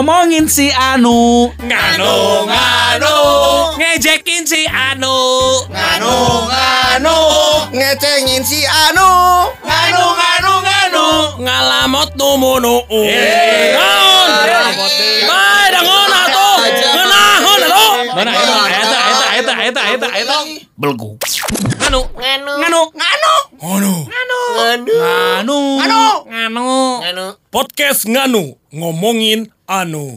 ngomongin si Anu. Nganu nganu. Ngejekin si Anu. Nganu nganu. Ngecengin si Anu. Nganu nganu nganu. Ngalamot numunu Eh. Naon Bae dangon atuh Ngeunahun atuh Mana eta eta eta eta eta eta Belgu. Anu nganu. Nganu. Nganu Anu nganu Anu Anu. Anu nganu Podcast Nganu ngomongin anu.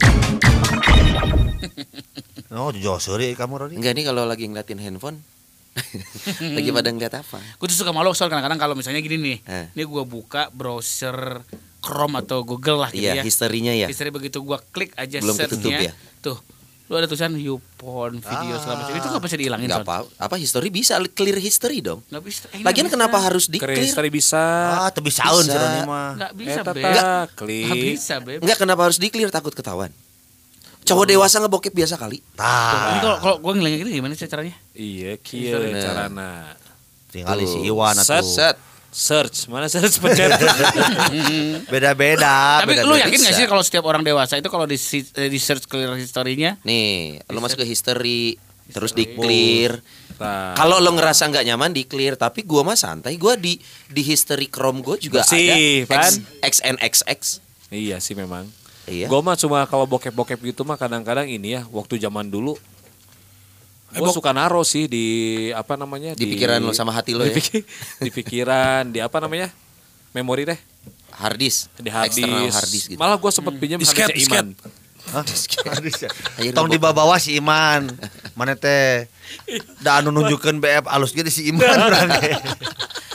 Oh jauh sorry kamu Rodi Enggak nih kalau lagi ngeliatin handphone. lagi pada ngeliat apa? Gue tuh suka malu soal kadang-kadang kalau misalnya gini nih Eh. Ini gue buka browser Chrome atau Google lah gitu Iya, ya historinya ya. History begitu gua klik aja Belum ketutup search-nya, ya? Tuh Lu ada tulisan YouPorn video segala macam Itu gak bisa dihilangin apa apa history bisa clear history dong. Nggak bisa eh, Lagian nggak kenapa bisa. harus di Keren clear? history bisa. ah tapi mah Nggak bisa Eta Beb Nggak klik. bisa Beb Enggak kenapa harus di clear takut ketahuan. Cowok dewasa ngebokep biasa kali. Tah kalau kalau gue ngilangin gini gimana sih caranya? Iya, History. carana. tinggal si. Iwan Set, atuh Set. Search, mana search pencet. beda-beda Tapi beda-beda. lu yakin gak sih kalau setiap orang dewasa itu kalau di, eh, di search clear historinya Nih, lu masuk ke history, terus di History. clear. Nah, Kalau lo ngerasa nggak nyaman di clear, tapi gua mah santai. Gua di di history Chrome gua juga Bersih, ada Pan. X, XNXX. iya sih memang. Iya. Gue mah cuma kalau bokep-bokep gitu mah kadang-kadang ini ya waktu zaman dulu gue suka naro sih di apa namanya Di pikiran lo sama hati lo di, ya? di pikiran di apa namanya memori deh Hard disk, di hard external disk. hard disk gitu. malah gue sempet pinjam Disket, harddisknya Iman Hah? Ayo, Tong di bawah si Iman mana teh da anu nunjukkeun BF alus gitu si Iman urang ge.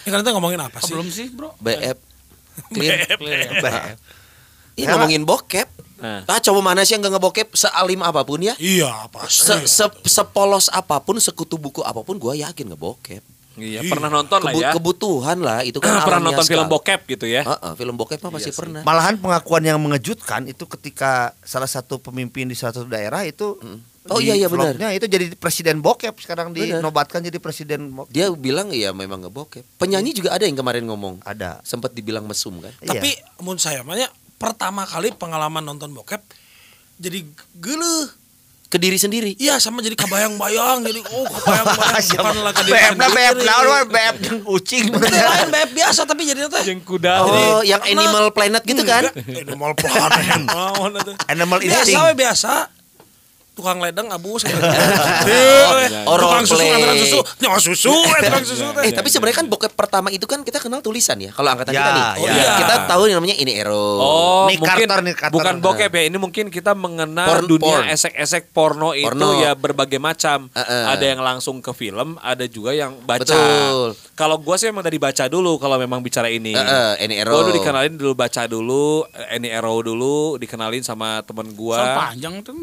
Ini kan ngomongin apa oh, sih? belum sih bro? BF clear. Ya? BF. Ini ngomongin bokep. Nah. Ah, cowok mana sih yang gak ngebokep sealim apa pun ya? Iya, pasti. Se -se Sepolos apa pun, sekutu buku apa pun, gua yakin ngebokep. iya pernah nonton lah Kebu- ya Kebutuhan lah, itu kan pernah nonton film sekali. bokep gitu ya Heeh, film bokep mah pasti pernah. Malahan pengakuan yang mengejutkan itu ketika salah satu pemimpin di suatu daerah itu Oh, di iya, iya, benar. itu jadi presiden bokep sekarang Benar. dinobatkan jadi presiden bokep. Dia bilang iya memang ngebokep. Penyanyi juga ada yang kemarin ngomong. Ada. Sempat dibilang mesum kan? Tapi Iya. menurut saya makanya pertama kali pengalaman nonton bokep jadi geuleuh. Ke diri sendiri. Iya sama jadi kebayang-bayang jadi oh kebayang-bayang bukan lah ke diri BF sendiri. naon we BF jeung kucing. Itu lain BF biasa tapi jadi teh yang kuda Oh, yang Animal Planet gitu kan? Animal Planet. Naon. Animal Biasa instinct. we biasa. Tukang ledeng abus gitu. Oral Tukang susu play. nganteran susu, nyawa susu, eh, tukang susu. Eh tapi sebenarnya kan bokep pertama itu kan kita kenal tulisan ya. Kalau angkatan Ya, kita nih, ya. Kita- kita tahu yang namanya ini ero. Oh, mungkin bukan bokep ya. Ini mungkin kita mengenal dunia esek-esek porno, itu ya berbagai macam. Ada yang langsung ke film, ada juga yang baca. Betul. Kalau gua sih emang dari baca dulu kalau memang bicara ini. Heeh, ini ero. Gua dulu dikenalin dulu baca dulu, eh, Any Arrow dulu, dikenalin sama temen gua. panjang tuh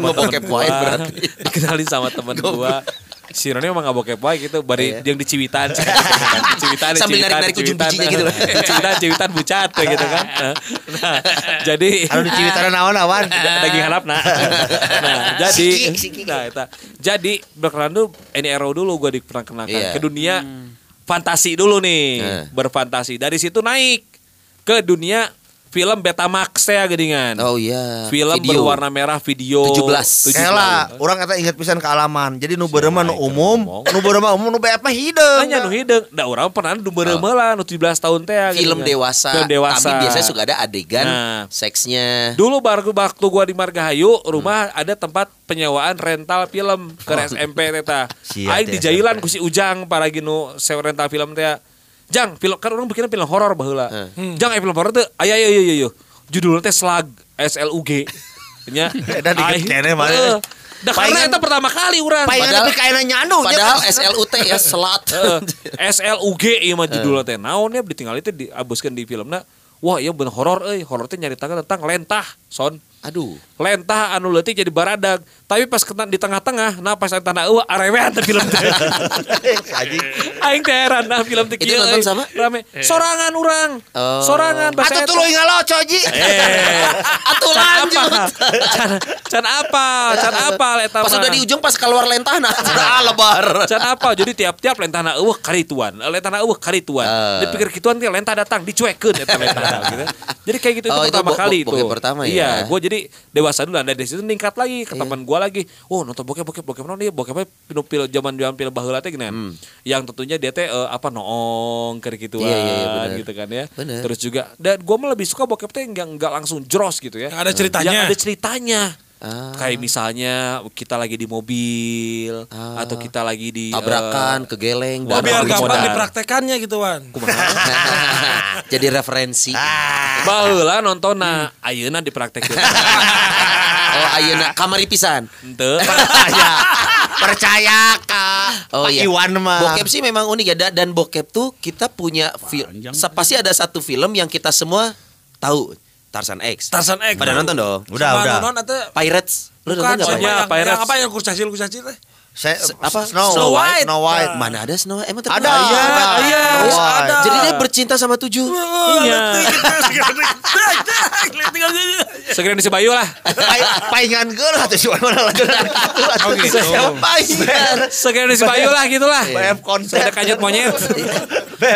sama ngebokep temen gua. wae berarti. dikenalin sama temen gua. Si Roni emang gak bokep wae gitu, bari Iya. yang di Ciwitan. di Ciwitan, Sambil Ciwitan, narik-narik ujung Ciwitan. bijinya gitu loh. Ciwitan, Ciwitan bucat gitu kan. Nah, jadi Anu di Ciwitara naon awan? daging harap nah. nah jadi nah eta. jadi berkenan dulu ini Arrow dulu gue diperkenalkan Iya. ke dunia fantasi dulu nih Nah. berfantasi dari situ naik ke dunia film Betamax ya gedingan Oh iya. film Video. berwarna merah video 17. Kela, orang kata ingat pisan ke alaman. Jadi nu beureum nu umum, nu beureum umum, nu BF mah hideung. Nanya nu hideung da urang pernah nu beureum lah nu 17 tahun teh Film dewasa. film dewasa Tapi biasanya suka ada adegan Nah. seksnya. Dulu baru waktu gua di Margahayu, rumah ada tempat penyewaan rental film ke SMP teta. Sia, Aing teh, di Jailan ku si Ujang para ginu sewa rental film teh. Jang, film kan orang bikin film horor baheula. Jang aya film horor teh. Aya aya aya aya. Judulnya teh Slag SLUG. Nya. Dan diget kene mah. Da karena itu pertama kali urang. Palingan Padahal- tapi kaina nyanu nya Padahal. SLUT ya selat. Heeh. SLUG ieu mah judulnya teh. Naon ya ditinggal itu diabuskeun di filmna. Wah, iya bener horor euy. Horor teh nyaritakeun tentang lentah, son. Aduh. Lentah anu leutik jadi baradag tapi pas kena di tengah-tengah nah pas tanah eueuh arewean teh film teh Anjing. aing teh heran nah film teh Itu kieu, nonton sama? rame sorangan urang Oh. sorangan bahasa Atuh tuluy ngaloco Ji. eh Atuh lanjut. apa can, can apa can apa eta Pas udah di ujung pas keluar lentana. Ah, lebar. Can apa jadi tiap-tiap lentana eueuh karituan lentana eueuh karituan Ah. dipikir kituan teh lentah datang dicuekeun eta lentana gitu jadi kayak gitu itu Oh, itu pertama bo- kali itu pertama ya? iya gua jadi jadi dewasa dulu dan dari situ meningkat lagi ke teman gua lagi. Oh nonton bokep bokep bokep non dia bokepnya pinu pil zaman zaman pil baheula teh gini. Yang tentunya dia teh eh, apa noong kayak gituan Iya, iya, iya, gitu kan ya. Bener. terus juga dan gua mah lebih suka bokep teh nggak nggak langsung joros gitu ya. Yang ada ceritanya. yang ada ceritanya Ah. kayak misalnya kita lagi di mobil Ah. atau kita lagi di Tabrakan, kegeleng, Oh, dan biar gampang dipraktekannya gitu Wan. Jadi referensi. baheula nonton nah ayeuna dipraktekeun Oh, ayeuna kamari pisan. Henteu. Percaya. Percaya Kak. Oh Pak iya. Iwan mah. Bokep sih memang unik ya da- dan bokep tuh kita punya film. Pasti ada satu film yang kita semua tahu. Tarzan X. Tarzan X. Pada nonton dong. Udah, Sama udah. Nonton atau Pirates. Lu nonton enggak? Iya, yang, Pirates. yang apa yang kurcacil kurcacil teh? Saya, Se- apa? Snow, Snow White. Snow White. Mana ada Snow White? Emang tapi Ada. Iya. Iya, White. ada. Jadi dia bercinta sama tujuh. Iya. Segera di Bayu lah. Pai- Paingan geul atuh si Iwan mana lagi. Oh gitu. Segera di Bayu lah gitulah. BF konten. Ada kanyut monyet.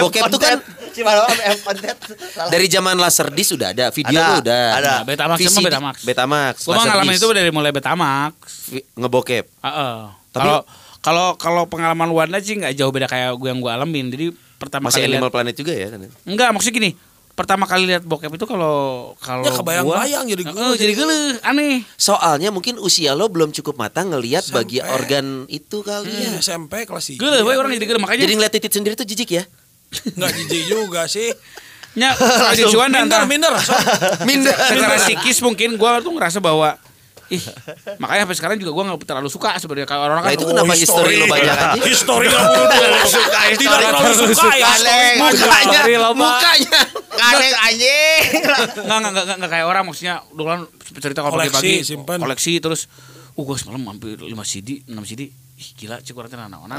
Bokep tuh kan- Si Iwan mah BF konten. Dari zaman Laserdisc sudah ada, video Ada, tuh udah. ada. Nah, Betamax sama Betamax. Betamax. Gue mah ngalamin itu dari mulai Betamax. Ngebokep. Heeh. Tapi- Kalau kalau kalau pengalaman Wanda sih nggak jauh beda kayak gue yang gue alamin. Jadi pertama Masih kali Animal lihat Planet juga ya. enggak maksudnya gini. Pertama kali lihat bokep itu kalau kalau Ya, kebayang-bayang gua- jadi geleh, jadi geleh, aneh. Soalnya mungkin usia lo belum cukup matang ngelihat bagi organ itu kali ya. Iya, SMP kelas 3. Geleh, orang jadi geleh makanya. Jadi ngeliat titit sendiri tuh jijik ya. Enggak jijik juga sih. nya Minder, antara minder. sok. Minder. secara psikis mungkin gue tuh ngerasa bahwa ih makanya sampai sekarang juga gue nggak terlalu suka sebenarnya kalau orang Nah kan itu kenapa history lo banyak aja? History nggak perlu terlalu suka. Tidak terlalu suka ya. Kaleng. Mukanya, lo, mukanya. Kaleng anjing. nggak nggak nggak nggak kayak orang maksudnya dulu kan cerita kalau Koleksi, pagi-pagi simpan. koleksi terus uh gue semalam hampir 5 CD 6 CD ih gila cik orang anak anak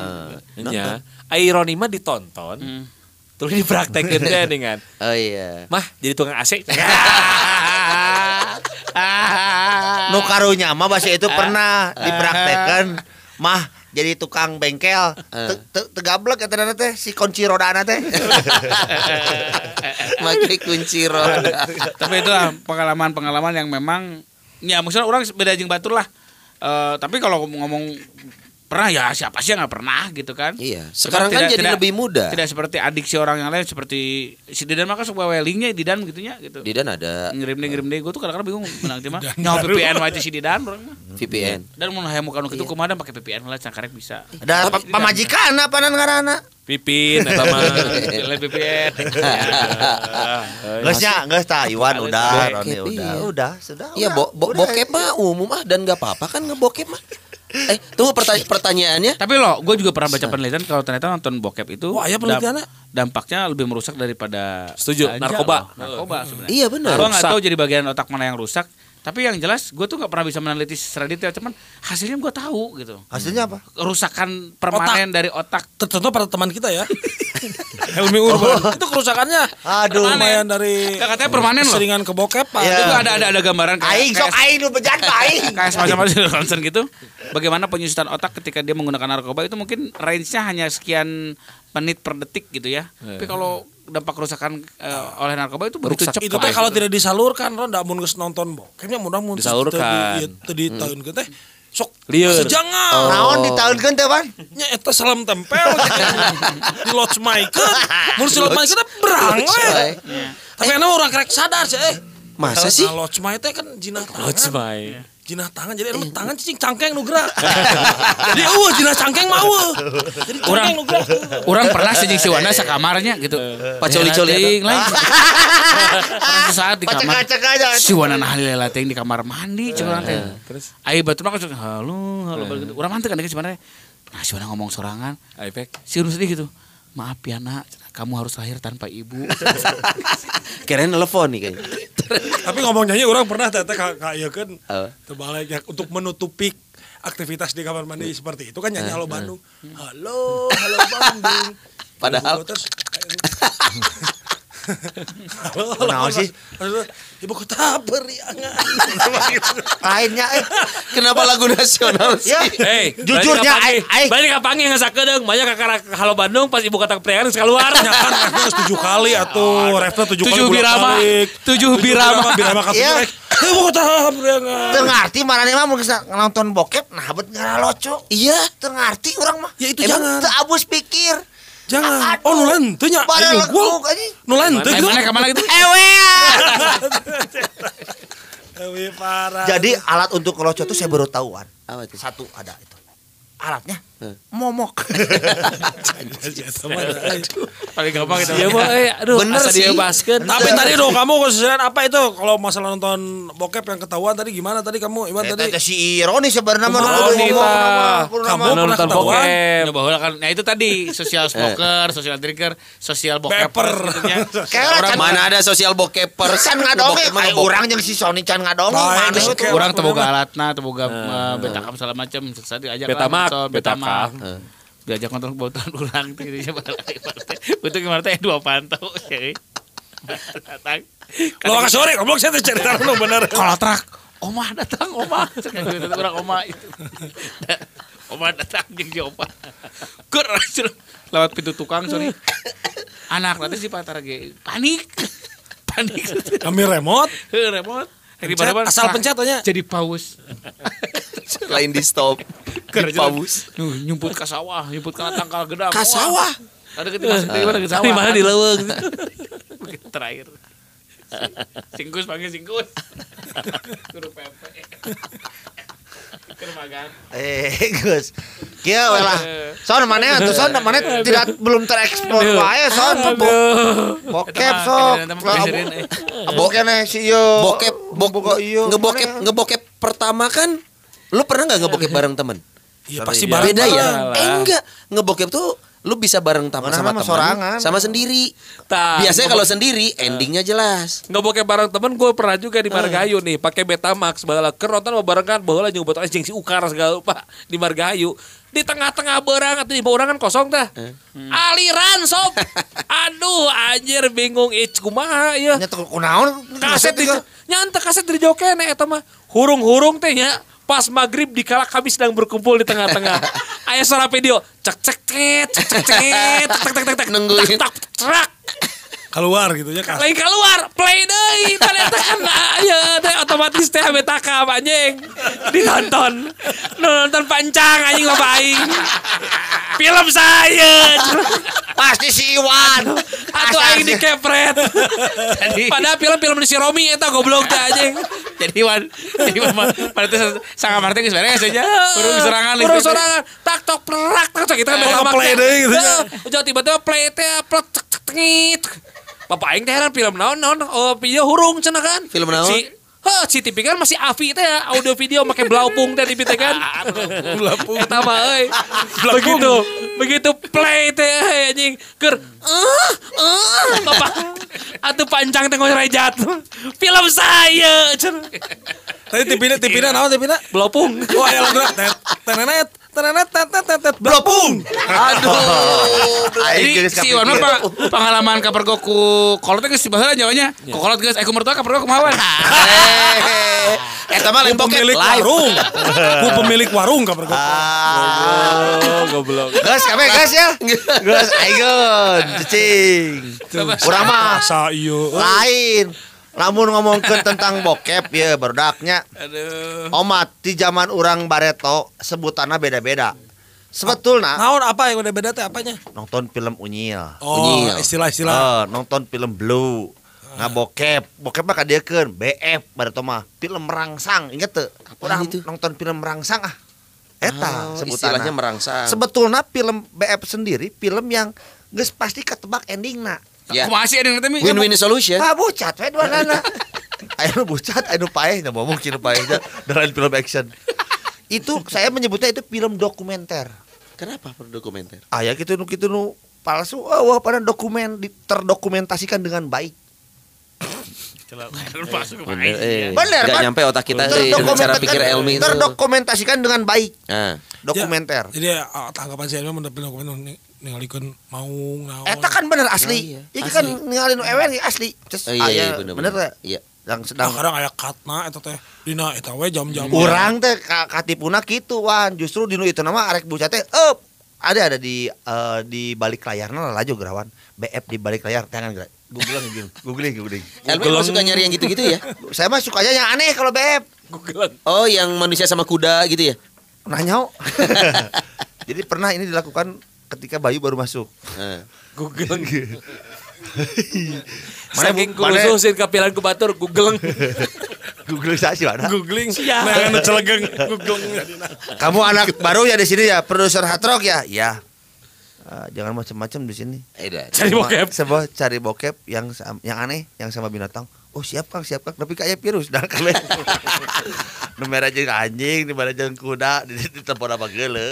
Ya. Ironi mah ditonton. Terus dipraktekin deh dengan Oh iya. Mah jadi tukang AC. Nu karunya mah bahasa itu pernah dipraktekkan. Mah jadi tukang bengkel. Te- tegablek eta na teh si kunci rodana teh. Pakai kunci roda. tapi itulah pengalaman-pengalaman yang memang ya maksudnya orang beda jeung batur lah. Eh, tapi kalau ngomong pernah ya siapa sih yang nggak pernah gitu kan Iya. Sekarang kan jadi lebih mudah. tidak seperti adiksi orang yang lain seperti si Didan kan suka wellingnya Didan gitunya gitu Didan ada ngirim deh ngirim deh gue tuh kadang-kadang bingung menang mah nyawa VPN aja si Didan orang mah VPN. dan mau hayang muka nu Iya. kitu kumaha pakai VPN lah cangkarek bisa ada pa- pamajikan apa nan ngaranna Pipin eta mah. Lain VPN geus nya geus tah Iwan udah Roni udah iya. udah sudah Iya, bo bokep mah umum ah dan nggak apa-apa kan ngebokep mah. Eh, tunggu pertanya pertanyaannya. tapi lo gue juga pernah baca penelitian kalau ternyata nonton bokep itu Wah, iya dam- penelitiannya? dampaknya lebih merusak daripada Setuju, narkoba. loh. narkoba sebenarnya Iya benar. gue nggak tahu jadi bagian otak mana yang rusak tapi yang jelas gue tuh nggak pernah bisa meneliti secara detail cuman hasilnya gue tahu gitu hasilnya apa kerusakan permanen dari otak Tertentu pada teman kita ya. Helmi Urban. Itu kerusakannya. aduh Lumayan dari Nggak, katanya permanen loh. Seringan kebokepan. Iya. itu ada ada ada gambaran kayak aing sok aing nu bejat aing kayak semacam ronsen gitu bagaimana penyusutan otak ketika dia menggunakan narkoba itu mungkin range-nya hanya sekian menit per detik gitu ya tapi kalau dampak kerusakan eh, oleh narkoba itu begitu Merusak. cepat itu teh kalau tidak disalurkan ron da mun geus nonton bokepnya mudah mun Disalurkan. teu di tahun teh sok Lieur. sejangan naon ditaunkeun teh Ban nya eta salam tempel. Gitu. di lodge maikeun mun si lodge maikeun teh berang we tapi enak orang kerek sadar sih eh. Masa sih? Lodge maike teh kan jinah What's tangan jinah tangan jadi emang tangan cicing cangkeng nu gerak. Jadi eueuh jinah cangkeng mah eueuh. Jadi cangkeng nu gerak. orang pernah sih jeung si Wanda sakamarnya gitu. Pacoli-coli Ting, lain. pernah sesaat di kamar Pacek-pacek aja si Wanda nah ting di kamar mandi cuma teh. Terus? Ayo batu mah kan halo halo gitu. Urang mantep kan sebenarnya. Nah si Wanda ngomong sorangan. Si Urang sedih gitu maaf ya nak. Kamu harus lahir tanpa ibu. Kirain telepon nih kayaknya. tapi ngomong nyanyi orang pernah teh teh ka ieu kan? Apa? terbalik ya untuk menutupi aktivitas di kamar mandi seperti itu kan nyanyi halo Bandung. Halo halo Bandung. Padahal- kota Naon sih? ibu kota beriangan lainnya eh Kenapa lagu nasional sih? ya Hei, Jujurnya, balik ai- ai- ka nggak sakedeung, banyak ka ka Halo Bandung pas ibu kota kepriangan geus keluar. ya kan refnya tujuh kali atau refnya tujuh, Tujuh kali birama. bolak-balik. Tujuh birama. birama kata Iya. Heuh tah berengan. Teu ngarti marane mah mun nonton bokep nah bet ngaraloco. Iya. Teu urang mah. Ya itu jangan. Teu abus pikir. Jangan. Aduh. Oh nulen teu nya. Bareng Ayo gua. Nulen teu. Eh, mana ke mana gitu? Ewe. Ewe parah. Jadi alat untuk ngeloco tuh saya baru tahuan. Apa itu? Satu ada itu. Alatnya. Momok. Paling gampang. Iya mah eh aduh Bener sih. dia baskeun. Tapi tadi dong kamu khususnya apa itu kalau masalah nonton bokep yang ketahuan tadi gimana tadi kamu Iwan Eta tadi si Ironi sebenarnya Kamu pernah nonton bokep. Ya kan nah itu tadi social smoker, social drinker, social bokeper gitu nya. Kayak Orang Mana ada sosial bokeper? Mah kayak ngebokep. urang jeung si Sony itu? oke. orang teboga alatna, teboga eh, betakam segala macam. Lah Betamak, betakam. betamak. Diajak nonton botan ulang tuh gitu Untuk gimana teh dua pantau ya. Datang. Lo sore goblok saya teh cerita lu bener. Kalau trak, omah datang, omah. Gitu orang omah itu. Omah datang jeung si opa. Ker lewat pintu tukang sorry. Anak nanti si Patara panik. Panik. Kami remote. Remote. Pencet, mana-mana asal trak, pencet aja. Jadi paus. Lain di stop. Di paus. Nyumput ke sawah, nyumput ke tangkal gedang. Ka sawah? Wah. Ada dari mana ke sawah. Di mana di. Begitu terakhir. Singkus panggil singkus. Guru pepe. Eh, Gus. We lah. Son mana tuh son mana tidak belum terekspor wae son Bo- bokep sok. Bokep si ieu. Bokep, bok, Boga ieu. ngebokep, ngebokep pertama kan lu pernah nggak ngebokep bareng temen? Iya pasti Iya. bareng. Beda ya? lah. Eh enggak, ngebokep tuh lu bisa bareng sama sama sama teman, sorangan. sama sendiri. Tah, Biasanya kalau sendiri endingnya jelas. nggak bokep bareng temen gue pernah juga di Margahayu nih pakai Betamax baheula keur nonton mau bareng kan baheula jeung botol es jeung si Ukar segala pak di Margahayu. Di tengah-tengah berang atau di bawah kan kosong tah. Aliran sob. Aduh anjir bingung. Eh kumaha ya Nya teu kunaon kaset di nyanta kaset di jokene eta mah. Hurung-hurung teh nya pas maghrib di kala kami sedang berkumpul di tengah-tengah aya suara video cek cek cek cek cet tek tek tek tek tek Nungguin. tak tak trak Keluar gitu ya kas. lain keluar play deui kan eta kan aya teh otomatis teh betaka anjing ditonton nonton pancang anjing bapak aing film saya Pasti si Iwan. atau aing dikepret padahal film-film si Romi eta goblok teh anjing Jadi wan, jadi pada itu sangat martir geus beres aja. Urung serangan Urung serangan. Tak tok perak tak tok kita kan Oh, play deui gitu nya. Jauh tiba-tiba play teh plot cek cek tengit. Bapak aing teh heran film naon naon oh video hurung cenah kan. Film naon? Si Hah, si TV kan masih AVI teh audio video make blaupung teh TV teh kan. Blaupung. Eta mah euy. Begitu begitu play teh anjing keur eh eh bapak atuh panjang teh ngorejat. Film saya. Tadi tipina tipina naon tipina? Blaupung. Wah, ya lagu tenenet tenenet tet tet tet blopung. Jadi si Iwan mah pengalaman kapergo ku kolot geus di baheula nyawanya. Ku kolot geus aku mertua kapergo kumaha. Eta mah Ku lain pemilik warung. Ku pemilik warung kabar gua. Oh, goblok. Gas kabeh gas ya. Gas ayeun cicing. Urang mah iyo. lain. Lamun ngomongkeun tentang bokep ya berdaknya. Aduh. Omat di zaman urang Bareto sebutannya beda-beda. Sebetulnya Naon apa yang beda-beda teh apanya? nonton film unyil. Oh, Unyil. istilah-istilah. Eh, nonton film blue. Nggak bokep, bokep mah kadiekeun BF Bareto mah film merangsang, inget tuh? Itu? nonton film merangsang ah. Eta Oh, sebutanna. istilahnya merangsang. Sebetulnya film BF sendiri film yang geus pasti ketebak endingna. Ya. Kumaha sih ada tapi Win-win solution. Ah bucat we dua nana. Ayo nu bucat, ayo paeh, nah mau mungkin paeh dalam film action. Itu saya menyebutnya itu film dokumenter. Kenapa perlu dokumenter? Ah ya gitu nu gitu nu palsu, wah, wah pada dokumen terdokumentasikan dengan baik. Bener, eh. Bener, Nggak kan? nyampe otak kita eh, dengan cara pikir Elmi itu. terdokumentasikan dengan baik. Nah, Dokumenter. Jadi uh, tanggapan saya mah mendapatkan dokumen ning- ningalikeun maung naon. Eta kan bener asli. Oh, iya. Iki kan ninggalin ewen ya asli. Terus oh, iya, iya, aya bener, bener bener. teh? Iya. Yang Nah, sedang kadang aya katna eta teh dina eta we jam-jam. Urang teh ka- katipuna kitu wan justru dinu itu nama arek bucat teh up ada ada di eh, di balik layarna lah laju gerawan BF di balik layar jangan gerak Googling, googling, googling, googling. Elmi suka nyari yang gitu-gitu ya? Saya mah sukanya yang aneh kalau beb. Oh, yang manusia sama kuda gitu ya? Nanya. Jadi pernah ini dilakukan ketika Bayu baru masuk. Nah. Google. Mana Saking kulusuh sih kapilan ku batur Google. Googling saya sih mana? Googling. Nah, anu celegeng googling. Kamu anak baru ya di sini ya, produser hard rock ya? Ya. Ah, jangan macam-macam di sini. Eh. Cari bokep. Sebuah cari bokep yang yang aneh, yang sama binatang. Oh siap kang, siap kang. Tapi kayak virus, dah kan. Nomor aja anjing, nomor aja kuda, di, telepon apa geule.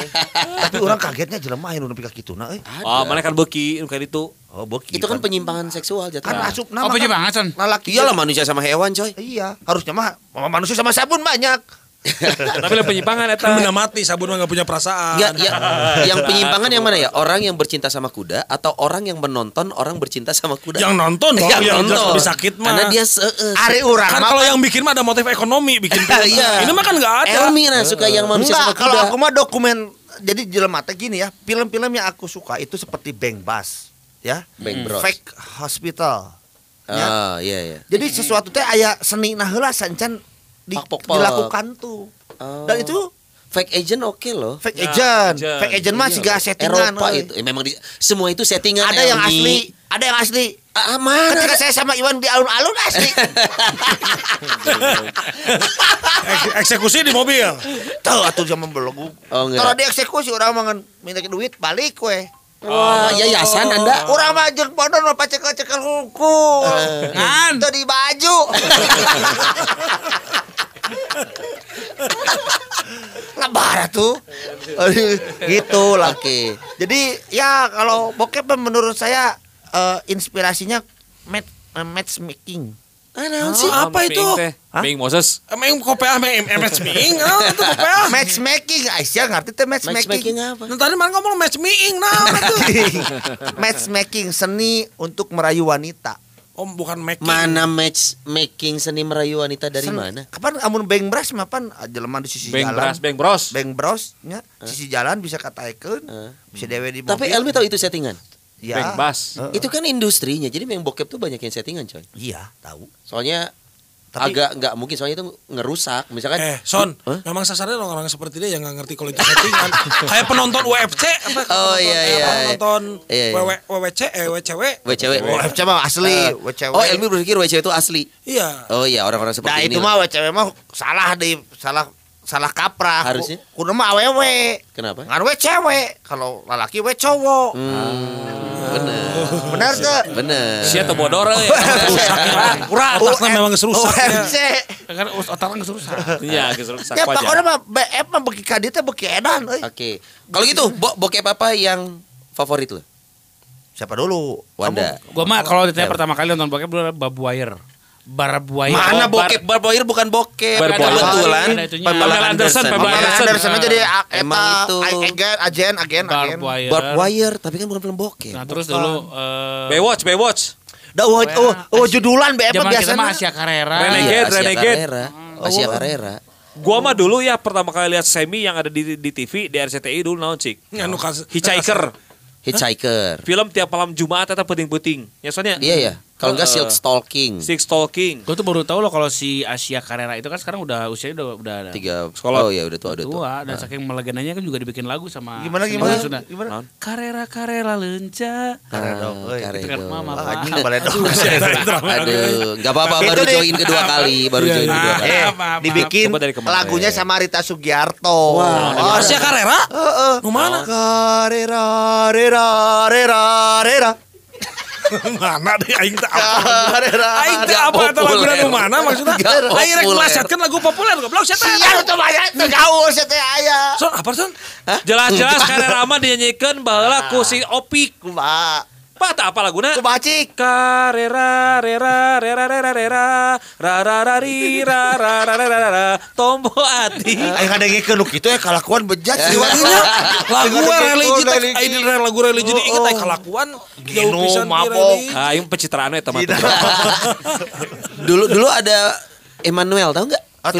Tapi orang kagetnya jelema anu nepi ka kituna euy. Oh, mana kan beki nu kayak itu. Oh boki. Itu kan penyimpangan seksual kan jatuhnya. asup Oh, nama. penyimpangan, Son. Lelaki. Iyalah manusia sama hewan, coy. Iya, harusnya mah manusia sama sabun banyak. Tapi lah penyimpangan eta. Kan benda mati, sabun mah gak punya perasaan. Enggak, ya, yang penyimpangan yang mana ya? Orang yang bercinta sama kuda atau orang yang menonton orang bercinta sama kuda? Yang nonton dong, yang, jelas lebih sakit mah. Karena dia se Ari urang kan kalau yang bikin mah ada motif ekonomi bikin film. Iya. Ini mah kan nggak ada. Elmi nah suka yang manusia sama Enggak, kalau kuda. aku mah dokumen jadi jelema teh gini ya, film-film yang aku suka itu seperti Bang Bus, ya. Bang Bros. Fake Hospital. Ya. Ah, iya iya. Jadi sesuatu teh aya seni nah heula sancan di- Pak, pak, pak. dilakukan tuh. Oh. Dan itu fake agent oke loh. fake Ya, agent. agent. Fake agent mah siga settingan. Eropa itu. Eh, memang di- semua itu settingan. Ada yang Elmi. asli, ada yang asli. Ah, mana? Ketika saya sama Iwan di alun-alun asli. Ek- eksekusi di mobil. Tuh atuh zaman belegu. Oh. Kalau dieksekusi orang mangan minta duit balik we. Wah, yayasan Anda. Urang mah jeung bodon mah pacekel-cekel hukum. Ngan. Teu di baju. Lebar tuh. gitu lah. Oke. Jadi ya kalau bokep menurut saya eh, inspirasinya match eh, matchmaking. Ah, naon sih? Apa itu? Bing Moses. Emang kopiah mah MS meeting, nah, itu kopiah. Matchmaking, Aisyah ngerti teh Matchmaking matchmaking. apa? Nah, tadi mana ngomong match meeting, nah itu. matchmaking seni untuk merayu wanita. Oh, bukan making. Mana matchmaking seni merayu wanita dari Sen- mana? Kapan amun beng bras mah pan jelema di sisi Beng jalan. Bras, Beng Bros. Beng bros nya sisi jalan bisa kataikeun. Eh. Bisa dewe di mobil. Tapi Elmi tahu itu settingan. ya. Beng Bas. Heeh. Itu kan industrinya. Jadi yang bokep tuh banyak yang settingan, coy. Iya, tahu. Soalnya Tapi- agak nggak mungkin soalnya itu ngerusak. Misalkan Eh, Son, Hah? memang sasarannya orang-orang seperti dia yang nggak ngerti kalau itu settingan. Kayak penonton UFC apa? Oh, penonton- iya, eh, iya. Penonton Iya, iya. WW WWC, eh WCW. WCW. WCW mah asli, WCW. Oh, Elmi berpikir WCW itu asli. Iya. Oh iya, orang-orang Nah, seperti ini. itu mah WCW mah salah di salah salah kaprah. Harusnya? Ku- Kudu mah awewe. Kenapa? Ngan we cewek, kalau lelaki we cowok. Hmm, bener. Benar tuh. Bener. Sia teu bodor euy. Kurang otaknya memang geus rusak. ya. OMC. Kan otaknya geus rusak. Iya, geus rusak Ya pokoknya mah BF mah beki ka dieu teh beki edan euy. Oke. Kalau gitu, bo bokep apa yang favorit lo? Siapa dulu? Wanda. Gua mah kalau ditanya pertama kali nonton bokep dulu Babu Wire. Barab Wire. Mana Oh, bokep? Barboir bukan bokep. Barboir. Kebetulan Ada itunya. Pamela Anderson, Anderson. Pamela Anderson. Anderson Ah. jadi a- Emang eta itu. a- agen agen agen Barb agen. Wire. Barbed Wire, tapi kan bukan film bokep. Nah, terus dulu eh Baywatch, Baywatch. Da oh, oh, oh judulan BF zaman kita mah biasanya. Asia Carrera. Renegade, Iya, Asia Renegade. Carrera. Asia Carrera. Gua mah dulu ya pertama kali lihat semi yang ada di di TV di RCTI dulu naon cik. Nganu kas- Hitchhiker. Hitchhiker. Film tiap malam Jumat eta penting-penting. Ya soalnya Iya ya. Kalau enggak Eh, Silk Stalking. Six Talking. Gue tuh baru tahu loh kalau si Asia Carrera itu kan sekarang udah usianya udah udah ada Tiga Sekolah. Oh iya udah tua udah tua. tua dan saking melegendanya kan juga dibikin lagu sama Gimana, gimana? Sunda. Gimana? Naon? Carrera Carrera lenca. Euy. Ah, Itu kan Karedok. mama anjing baledog. Aduh, enggak apa-apa baru join kedua kali, baru join kedua Nah, kali. Eh, maaf, dibikin lagunya sama Rita Sugiarto. Wah, oh, Asia Carrera? Heeh. Mana? Karera rera rera rera. Mana deh aing teh apa? Aing teh apa eta lagu nu mana maksudnya? Aing rek melesetkeun lagu populer goblok sia teh. Sial tuh banyak teu gaul sia teh aya. Son, apa son? Jelas-jelas Carrera mah dinyanyikan baheula ku si Opik. Kumaha? Pak tak apa laguna? Kumaha cik? Carrera rera rera rera rera ra ra ra ri ra ra ra ra ra ra tombo ati. Aing ngadengikeun nu kitu ya kalakuan bejat sih Iya, lagu religi teh religi. aing di lagu religi diinget aing kalakuan jauh Gino, pisan mabok. Ah, pencitraan eta mah. Tidak. Dulu dulu ada Emmanuel tahu nggak? Ah,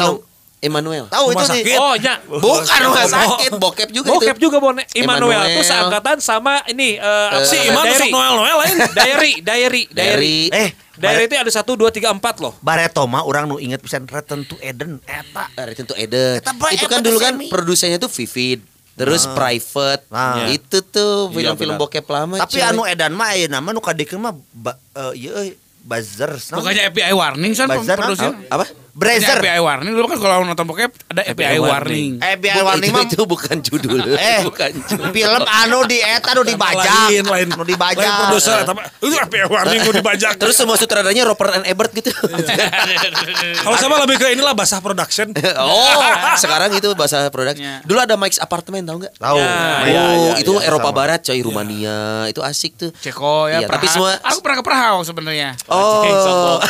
Film tahu. Emmanuel. Tahu itu Rumah nih. sakit. Oh. Bukan rumah sakit, bokep juga Bokep itu. juga Bone. Immanuel Emmanuel. tuh seangkatan sama ini eh, apa Si? Iman masuk Noel Noel lain. diary, diary, diary. Dari Eh, Diary itu ada satu dua tiga empat loh. Bareto mah orang nu inget pisan Return to Eden eta. dari tentu Eden. Eta Itu kan dulu kan produsennya tuh Vivid. Terus Private. Nah. Itu tuh Iya, film-film benar. bokep lama. Tapi coy. anu Edan mah ayeuna mah nu kadikeun mah ba- eh, ieu euy Buzzers. naon? Bukannya FBI warning san Buzzer, produksi. apa? Brazer. FBI warning dulu kan kalau nonton bokep ada FBI warning. Eh biar Bu- warning itu, mah itu bukan judul. Eh, bukan judul. film anu di eta nu dibajak. Lain, lain. Nu Lain dibajak. produser. Tapi itu FBI warning gue dibajak. Terus semua sutradaranya Robert and Ebert gitu. Kalau sama lebih ke inilah basah production. oh, sekarang itu bahasa produk. Ya. Dulu ada Mike's Apartment tahu nggak? Tahu. Ya, Oh, ya, ya, itu ya, Eropa sama. Barat coy, Rumania. Itu asik tuh. Ceko ya, Iya, tapi semua- aku pernah ke Praha sebenarnya. Oh.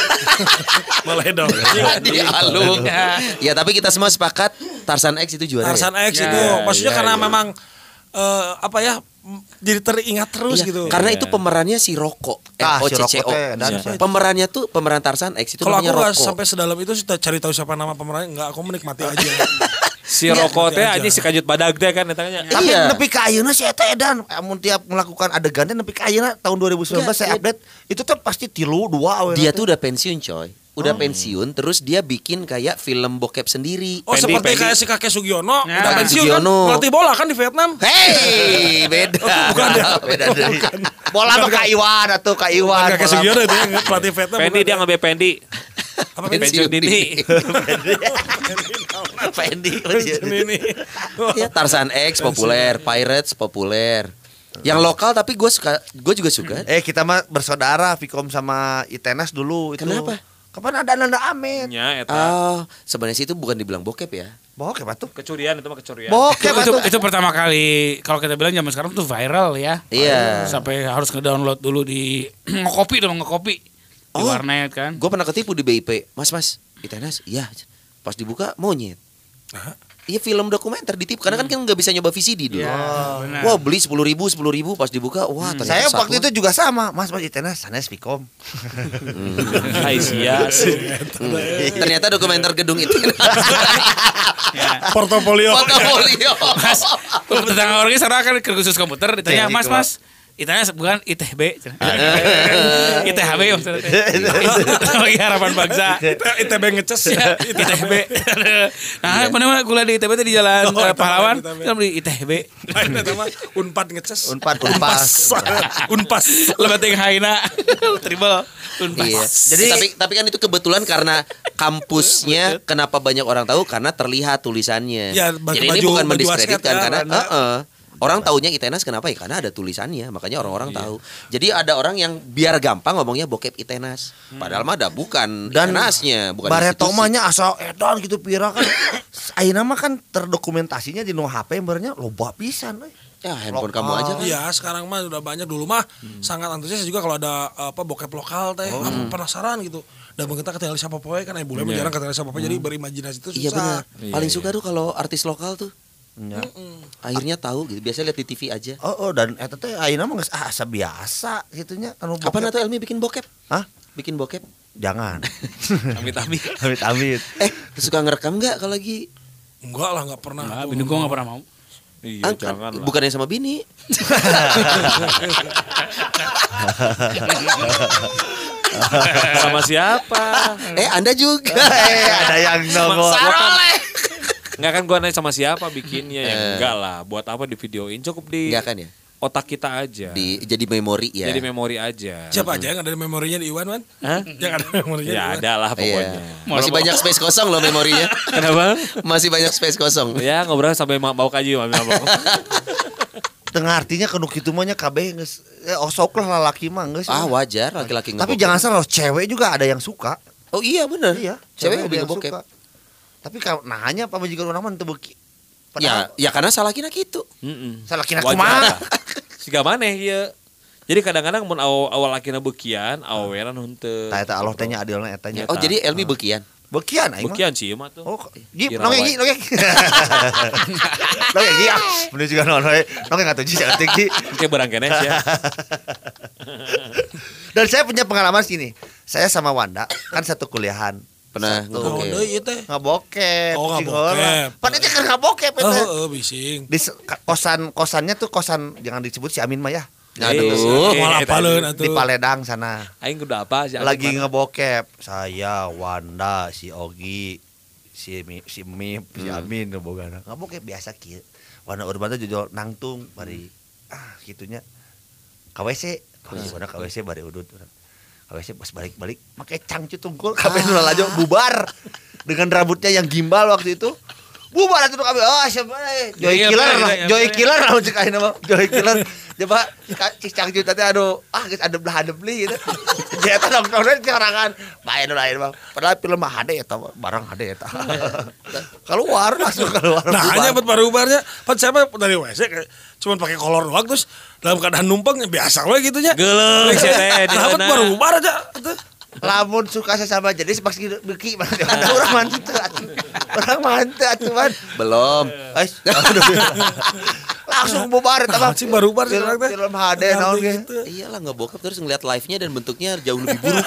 Malah dong. Dialog. Ya. Ya, tapi kita semua sepakat Tarzan X itu juara. Tarzan ya? X Ya, itu ya, maksudnya ya, karena ya. memang eh, apa ya jadi teringat terus Iya, gitu. Karena itu pemerannya si Rocco. Ah, si teh, dan Iya. Pemerannya tuh pemeran Tarzan X itu Kalau aku Rocco. sampai sedalam itu sih cari tahu siapa nama pemerannya nggak aku menikmati aja. Si Roko teh aja. si kajut badag teh kan datangnya. Tapi Iya. nepi ka ayeuna si eta edan amun tiap melakukan adegan teh nepi ka ayeuna tahun 2019 Enggak, saya iya. update itu tuh pasti tilu dua we. Dia tuh udah pensiun coy. Udah pensiun terus dia bikin kayak film bokep sendiri. Oh Pendi, seperti pendi. kayak si kakek Sugiono Ya. udah Kakek pensiun kan Sugiono. melatih bola kan di Vietnam. Hey, beda. Bukan ya? beda dari. bola mah ka Iwan atuh ka Iwan. Kakek Sugiono itu yang pelatih Vietnam. Pendi bukan dia ya? ngambil Pendi. apa Pensiun dini. Pendi. ini. Ya Tarzan X populer, Pirates populer. Yang lokal tapi gue suka, gue juga suka. Eh kita mah bersaudara Vicom sama Itenas dulu itu. Kenapa? Kapan ada Nanda Amet? Nya eta. Oh, sebenarnya sih itu bukan dibilang bokep ya. Bokep atuh. Kecurian itu mah kecurian. Itu, Bokep itu, atuh. itu pertama kali kalau kita bilang zaman sekarang tuh viral ya. Iya. Sampai harus ngedownload dulu di ngekopi dong ngekopi di Oh. warnet kan. Gue pernah ketipu di BIP. Mas, mas, Itenas, iya. Pas dibuka monyet. Iya film dokumenter ditipu karena kan kan nggak bisa nyoba VCD dulu. Iya, benar. Wah beli sepuluh ribu sepuluh ribu pas dibuka wah ternyata Saya satu. waktu itu juga sama, Mas Mas Itenas sanes Vicom. Hai sia. Hmm. ternyata dokumenter gedung itu Portofolio. portofolio. Mas, tetangga orangnya sekarang kan ke khusus komputer ditanya, Jadi, Mas. Mas, Itanya bukan ITB. ITHB maksudnya. Lagi harapan bangsa. ITB ngeces ya. ITB. Nah, mana mana kuliah di ITB itu di Jalan Oh, eh, ITB, Pahlawan, ITB. kan di ITB. Unpad ngeces. Unpad Unpas. Unpas. Lebat yang haina. Triple. Unpas. Iya. Jadi tapi tapi kan itu kebetulan karena kampusnya kenapa banyak orang tahu karena terlihat tulisannya. Ya, Jadi ini bukan mendiskreditkan ya, karena karena- Heeh. Orang taunya ITENAS kenapa ya? Karena ada tulisannya, makanya orang-orang tahu. Jadi ada orang yang biar gampang ngomongnya bokep ITENAS. Padahal mah ada bukan Dan ITENASnya, bukan Bareto institusi. mah nya asal edan gitu pira kan. Ayeuna mah kan terdokumentasinya di no HP bernya loba pisan euy. Ya, handphone Lokal. kamu aja kan. Iya sekarang mah udah banyak dulu mah Hmm. sangat antusias juga kalau ada apa bokep lokal teh Oh. Aku penasaran gitu dan kita ketinggalan siapa poe kan eh boleh jarang ketinggalan siapa poe jadi berimajinasi itu susah Iya benar. Paling suka tuh kalau artis lokal tuh Ya. akhirnya tahu gitu. Biasanya lihat di TV aja. Oh, oh dan eta teh ayeuna mah geus ah, asa biasa gitunya anu Kapan bokep. atau Elmi bikin bokep? Hah? Bikin bokep? Jangan. Amit-amit. Amit amit. Eh, suka ngerekam nggak kalau lagi enggak lah nggak pernah Nah, bini gua gak pernah mau. Iya, Ang- jangan lah. bukannya sama bini? Sama siapa? eh, Anda juga. Eh, ada yang nongol. Enggak kan gua nanya sama siapa bikinnya ya Eh. enggak lah. Buat apa di videoin? Cukup di Enggak kan ya? otak kita aja. Di jadi memori ya. Jadi memori aja. siapa aja yang ada memorinya di Iwan man Hah? yang ada memorinya Ya ada lah pokoknya. Iya. Masih banyak space kosong loh memorinya. Kenapa? Masih banyak space kosong. ya ngobrol sampai ma- bau kaji mami mabok. Tengah artinya kanu kitu mah nya kabeh geus eh, osok lah lalaki mah geus. Ah, wajar laki-laki Tapi jangan salah cewek juga ada yang suka. Oh iya bener. Iya, Cewek ada lebih yang ngebokep. suka. Tapi kalau nanya apa majikan orang mah teu beuki. Ya, ya karena salah kina gitu. Heeh. salah kira Wajar. kumaha. Siga maneh ieu. Jadi kadang-kadang mun awal, awal lakina bekian, aweran henteu. Tah eta Allah teh nya adilna eta nya. Oh, jadi Elmi bekian. Bekian aing mah. Bekian sih mah tuh. Oh, ji Dirawat. nongeng ji nongeng. Nongeng ji ah. Bener juga nongeng. Nongeng atuh ji jangan tinggi. Kayak barang kene ya. Dan saya punya pengalaman sini. Saya sama Wanda kan satu kuliahan. Pernah Satu. Oh, ngebokep. ieu teh. Ngabokep. Oh, ngabokep. heula. Pan itu kan ngabokep Oh, itu. heeh bising. Di kosan kosannya tuh kosan jangan disebut si Amin mah ya. Aduh. Eh, Moal eh, apaleun Di. Paledang sana. Aing udah apa sih? Lagi ngabokep. Saya, Wanda, si Ogi, si Mi, si Mip, si Amin ngabogana. Ngabokep biasa kieu. Wanda urban teh jujur nangtung bari ah gitunya. KWC, KWC Wanda KWC bari udut. KWC pas balik-balik make cangcu tungkul kabeh nu lalajo bubar dengan rambutnya yang gimbal waktu itu. Bubar atuh kami. Oh, siapa? Joy Killer Joy. Killer lah cek ayeuna mah. Joy Killer. Coba cik cangcu tadi aduh, ah geus ada belah beli gitu. Dia eta nongkrongna sorangan. Main lain mah. Padahal film mah HD eta mah, barang HD eta. keluar langsung keluar. Nah, hanya buat baru ubarnya. Pan siapa dari WC cuman pakai kolor doang terus dalam keadaan numpang ya biasa we gitu nya. Geuleuh teh Nah, buat baru ubar aja. Lamun suka sesama jadi sepak beki mana orang mantu atuh. orang mantu atuh man Belum. Langsung bubar eta mah sih baru ubar film, film HD naon ge gitu. Iyalah ngebokep terus ngeliat live-nya dan bentuknya jauh lebih buruk.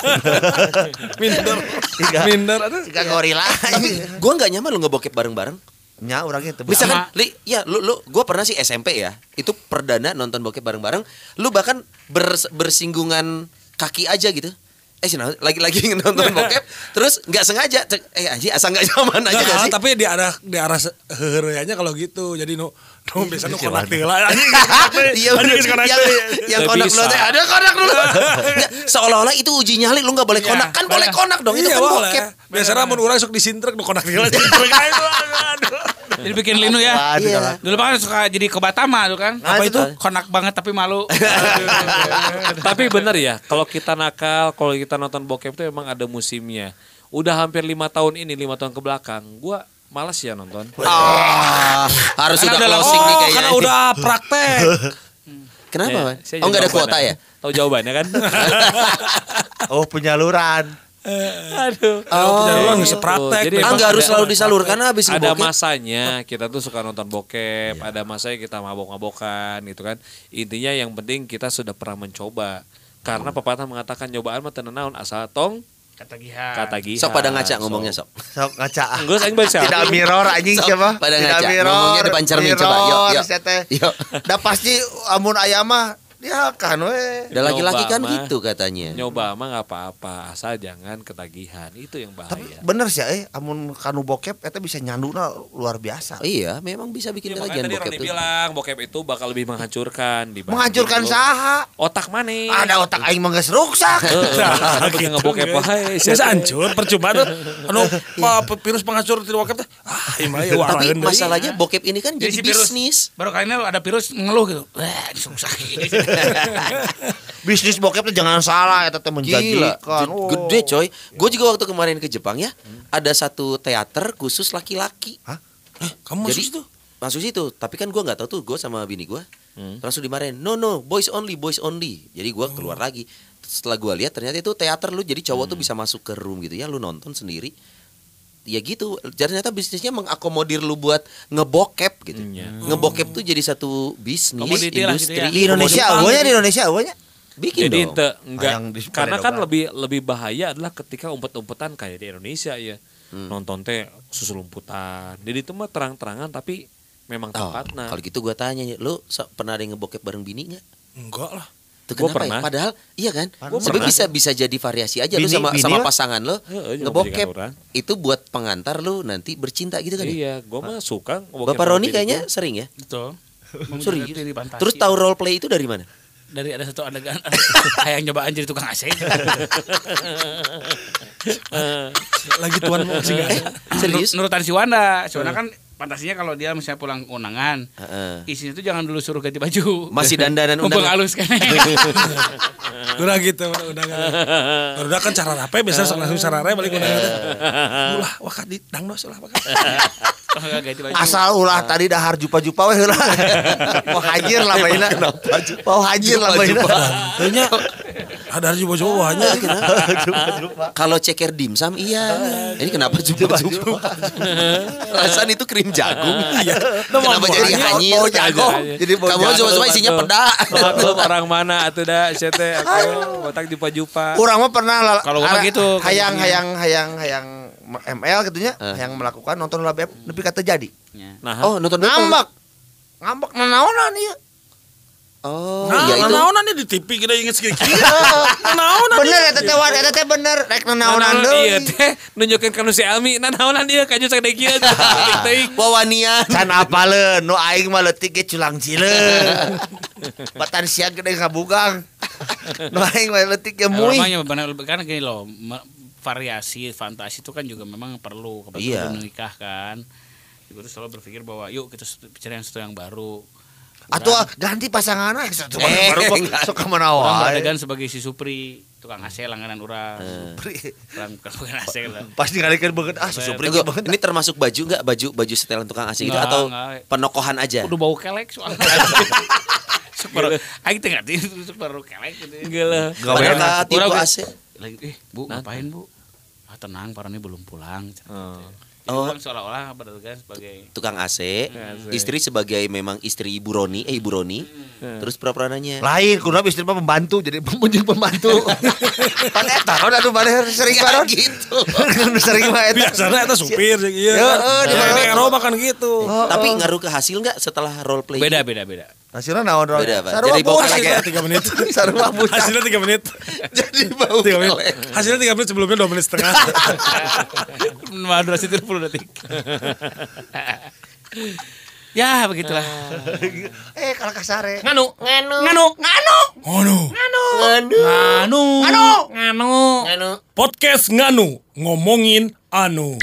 Minder. Tiga. Minder aduh. Jika gorila Gua nggak nyaman lu ngebokep bareng-bareng. nya orangnya teu Bisa kan? Li, ya lu lu gua pernah sih SMP ya. Itu perdana nonton bokep bareng-bareng. Lu bahkan bers- bersinggungan kaki aja gitu. Eh sih lagi-lagi nonton bokep terus nggak sengaja cek, eh anjing asal nggak zaman aja Nah, gak sih? tapi di arah di arah kalau gitu. Jadi nu nu biasa nu konak heula. Iya bener. Anjing konak yang, konak dulu teh ada konak dulu. Seolah-olah itu uji nyali lu nggak boleh Iya, konak kan boleh konak dong itu Iya kan boleh. bokep. Biasanya mun urang sok disintrek nu konak tuh, aduh. Jadi bikin linu ya. Iya. Dulu kan suka jadi ke Batama tuh kan. Apa itu? Konak banget tapi malu. Tapi bener ya, kalau kita nakal, kalau kita nonton bokep itu emang ada musimnya. Udah hampir lima tahun ini, lima tahun ke belakang, gua malas ya nonton. Ah, harus Karena udah closing nih Oh, kayaknya. karena udah praktek. Kenapa, Ya, Man? Oh, jadi nggak ada kuota ya? Tahu jawabannya kan? oh penyaluran Aduh. Oh, ulang Gitu. sepraktek. Jadi Ah, emang nggak harus selalu disalurkan habis ada masanya kita tuh suka nonton bokep, ada masanya kita mabok-mabokan gitu kan. Intinya yang penting kita sudah pernah mencoba. Karena pepatah mengatakan nyobaan mah teu naon asal tong Kata Giha. kata giha. Sok pada ngaca ngomongnya sok. sok ngaca Enggak, aing baca. tidak mirror anjing Sok, siapa pada tidak ngaca. mirror Ngomongnya depan cermin, coba. Yuk, mirror, yuk. Yuk. Dah pasti amun aya mah dia kan we Ada laki-laki kan mah. gitu katanya. Nyoba mah nggak apa-apa, asal jangan ketagihan. Itu yang tapi bahaya. bener sih eh amun kanu bokep eta bisa nyanduna luar biasa Iya, memang bisa bikin Ya, ketagihan tadi bokep tuh. bilang bokep itu bakal lebih menghancurkan dibanding menghancurkan saha otak mana? ada otak aing mah geus rusak Heeh, gitu, ngebokep wae. Bisa hancur percuma tuh. Anu pe- virus penghancur di bokep teh. Ah, ya Tapi masalahnya bokep ini kan jadi Jadi bisnis. baru kali ini ada virus ngeluh gitu. Wah, disusah bisnis bokep tuh jangan salah teh Gila, menjanjikan Ge- Oh. gede coy. Gue juga waktu kemarin ke Jepang ya, ada satu teater khusus laki-laki. Eh, kamu masuk Jadi situ? masuk situ, tapi kan gua nggak tahu tuh, gue sama bini gua langsung dimarahin. No no, boys only, boys only. Jadi gua keluar lagi. Setelah gua lihat ternyata itu teater lu, jadi cowok tuh bisa masuk ke room gitu ya, lu nonton sendiri. Ya gitu, ternyata bisnisnya mengakomodir lu buat ngebokep gitu. Iya. Ngebokep tuh jadi satu bisnis, Komoditi lah gitu industri. ya. di Indonesia awalnya di Indonesia awalnya bikin Jadi dong. ente enggak karena kan lebih lebih bahaya adalah ketika umpet-umpetan kayak di Indonesia ya. Hmm. Nonton teh susulumputan. Jadi itu mah terang-terangan tapi memang Oh, tempatnya. kalau gitu gua tanya, lu so- pernah ada yang ngebokep bareng bini nggak? Enggak lah. Tuh kenapa pernah. ya? Padahal iya kan? Sebenarnya bisa bisa jadi variasi aja lu Bini- sama bini sama lah. pasangan lo ngebokep. Itu buat pengantar lu nanti bercinta gitu kan ya? Iya, gua mah suka ngebokep Bapak sama Roni kayaknya sering ya? Betul. Fantasi. Terus tahu role play itu dari mana? dari ada satu adegan kayak nyobaan jadi tukang AC. Lagi tuan mau ada. Serius? Nurutan si Wanda. Si Wanda kan fantasinya kalau dia misalnya pulang undangan, Heeh. isinya tuh jangan dulu suruh ganti baju. Masih dandanan Mumpung undangan. halus kan. Kurang gitu undangan. Udah kan cara rapi biasa sok langsung cara rapi balik undangan. Ulah wakat di dangdos ulah baju. asal ulah tadi dahar jupa-jupa we heula mau hajir lah baina mau hajir lah baina Tanya ada juga coba hanya Kalau ceker dimsum iya. Ini kenapa juga juga? Perasaan itu krim jagung. Kenapa jadi hanyir? mau jago jadi mau Kamu coba-coba isinya peda. Maklum orang mana atuh da sia teh aku botak jupa-jupa. Urang mah pernah lah. Kalau gitu, Hayang kondisinya. hayang hayang hayang ML Eh. yang melakukan nonton beb nepi kata jadi. Nah, Oh, nonton. Ngambek. Ngambek nanaonan ieu. Oh, Nah, iya itu. naonan di TV kita inget segini. Naonan Bener eta teh wan eta teh bener rek nanaonan Nanaonan iya deui. teh nunjukin ka nu si Ami nanaonan ieu kaju sakde kieu Tik teuing. Wawanian. Can apaleun nu aing mah leutik ge culang cileun. Batan siang gede ngabugang. Nu aing mah leutik ge muih. Namanya benar kan gini loh, variasi fantasi itu kan juga memang perlu kebetulan Iya. menikah kan. Gue tuh selalu berpikir bahwa yuk kita bicara yang sesuatu yang baru. Atuh ah, ganti pasangan aja satu Eh, baru kok enggak. suka mana Orang wae. sebagai si Supri, tukang AC langganan orang. Orang bukan AC lah. Pas ngalikeun banget ah si Supri banget. ini termasuk baju nggak baju baju setelan tukang AC gitu atau penokohan aja? Udah bau kelek soalnya. Super, aing teh ngerti super kelek gitu. Enggak lah. Gawean Padahal tipe AC. Lagi, eh bu ngapain bu? Ah tenang, para ini belum pulang. Oh. Oh. seolah-olah berdagang sebagai Tukang AC, istri sebagai memang istri Ibu Roni, eh Ibu Roni, terus pura-pura nanya. Lain kudu istri mah pembantu jadi pengunjung pembantu. Pan eta kan aduh mana sering baron gitu. Sering mah eta. Biasanya eta supir iya. Ya, kan. eh, di mana- Eropa kan gitu. Tapi ngaruh ke hasil nggak setelah role play? beda beda beda. Hasilnya naon Ron? Beda, Pak. Sarua Jadi bau kelek ya? Tiga menit. Sarua buta. Hasilnya tiga menit. Jadi bau Tiga menit. kelek. Hasilnya tiga menit sebelumnya dua menit setengah. Madrasah itu 10 detik. ya begitulah. Eh kalau kasare. Nganu, nganu, nganu, nganu, Ngono. nganu, nganu, nganu. Podcast Nganu ngomongin anu.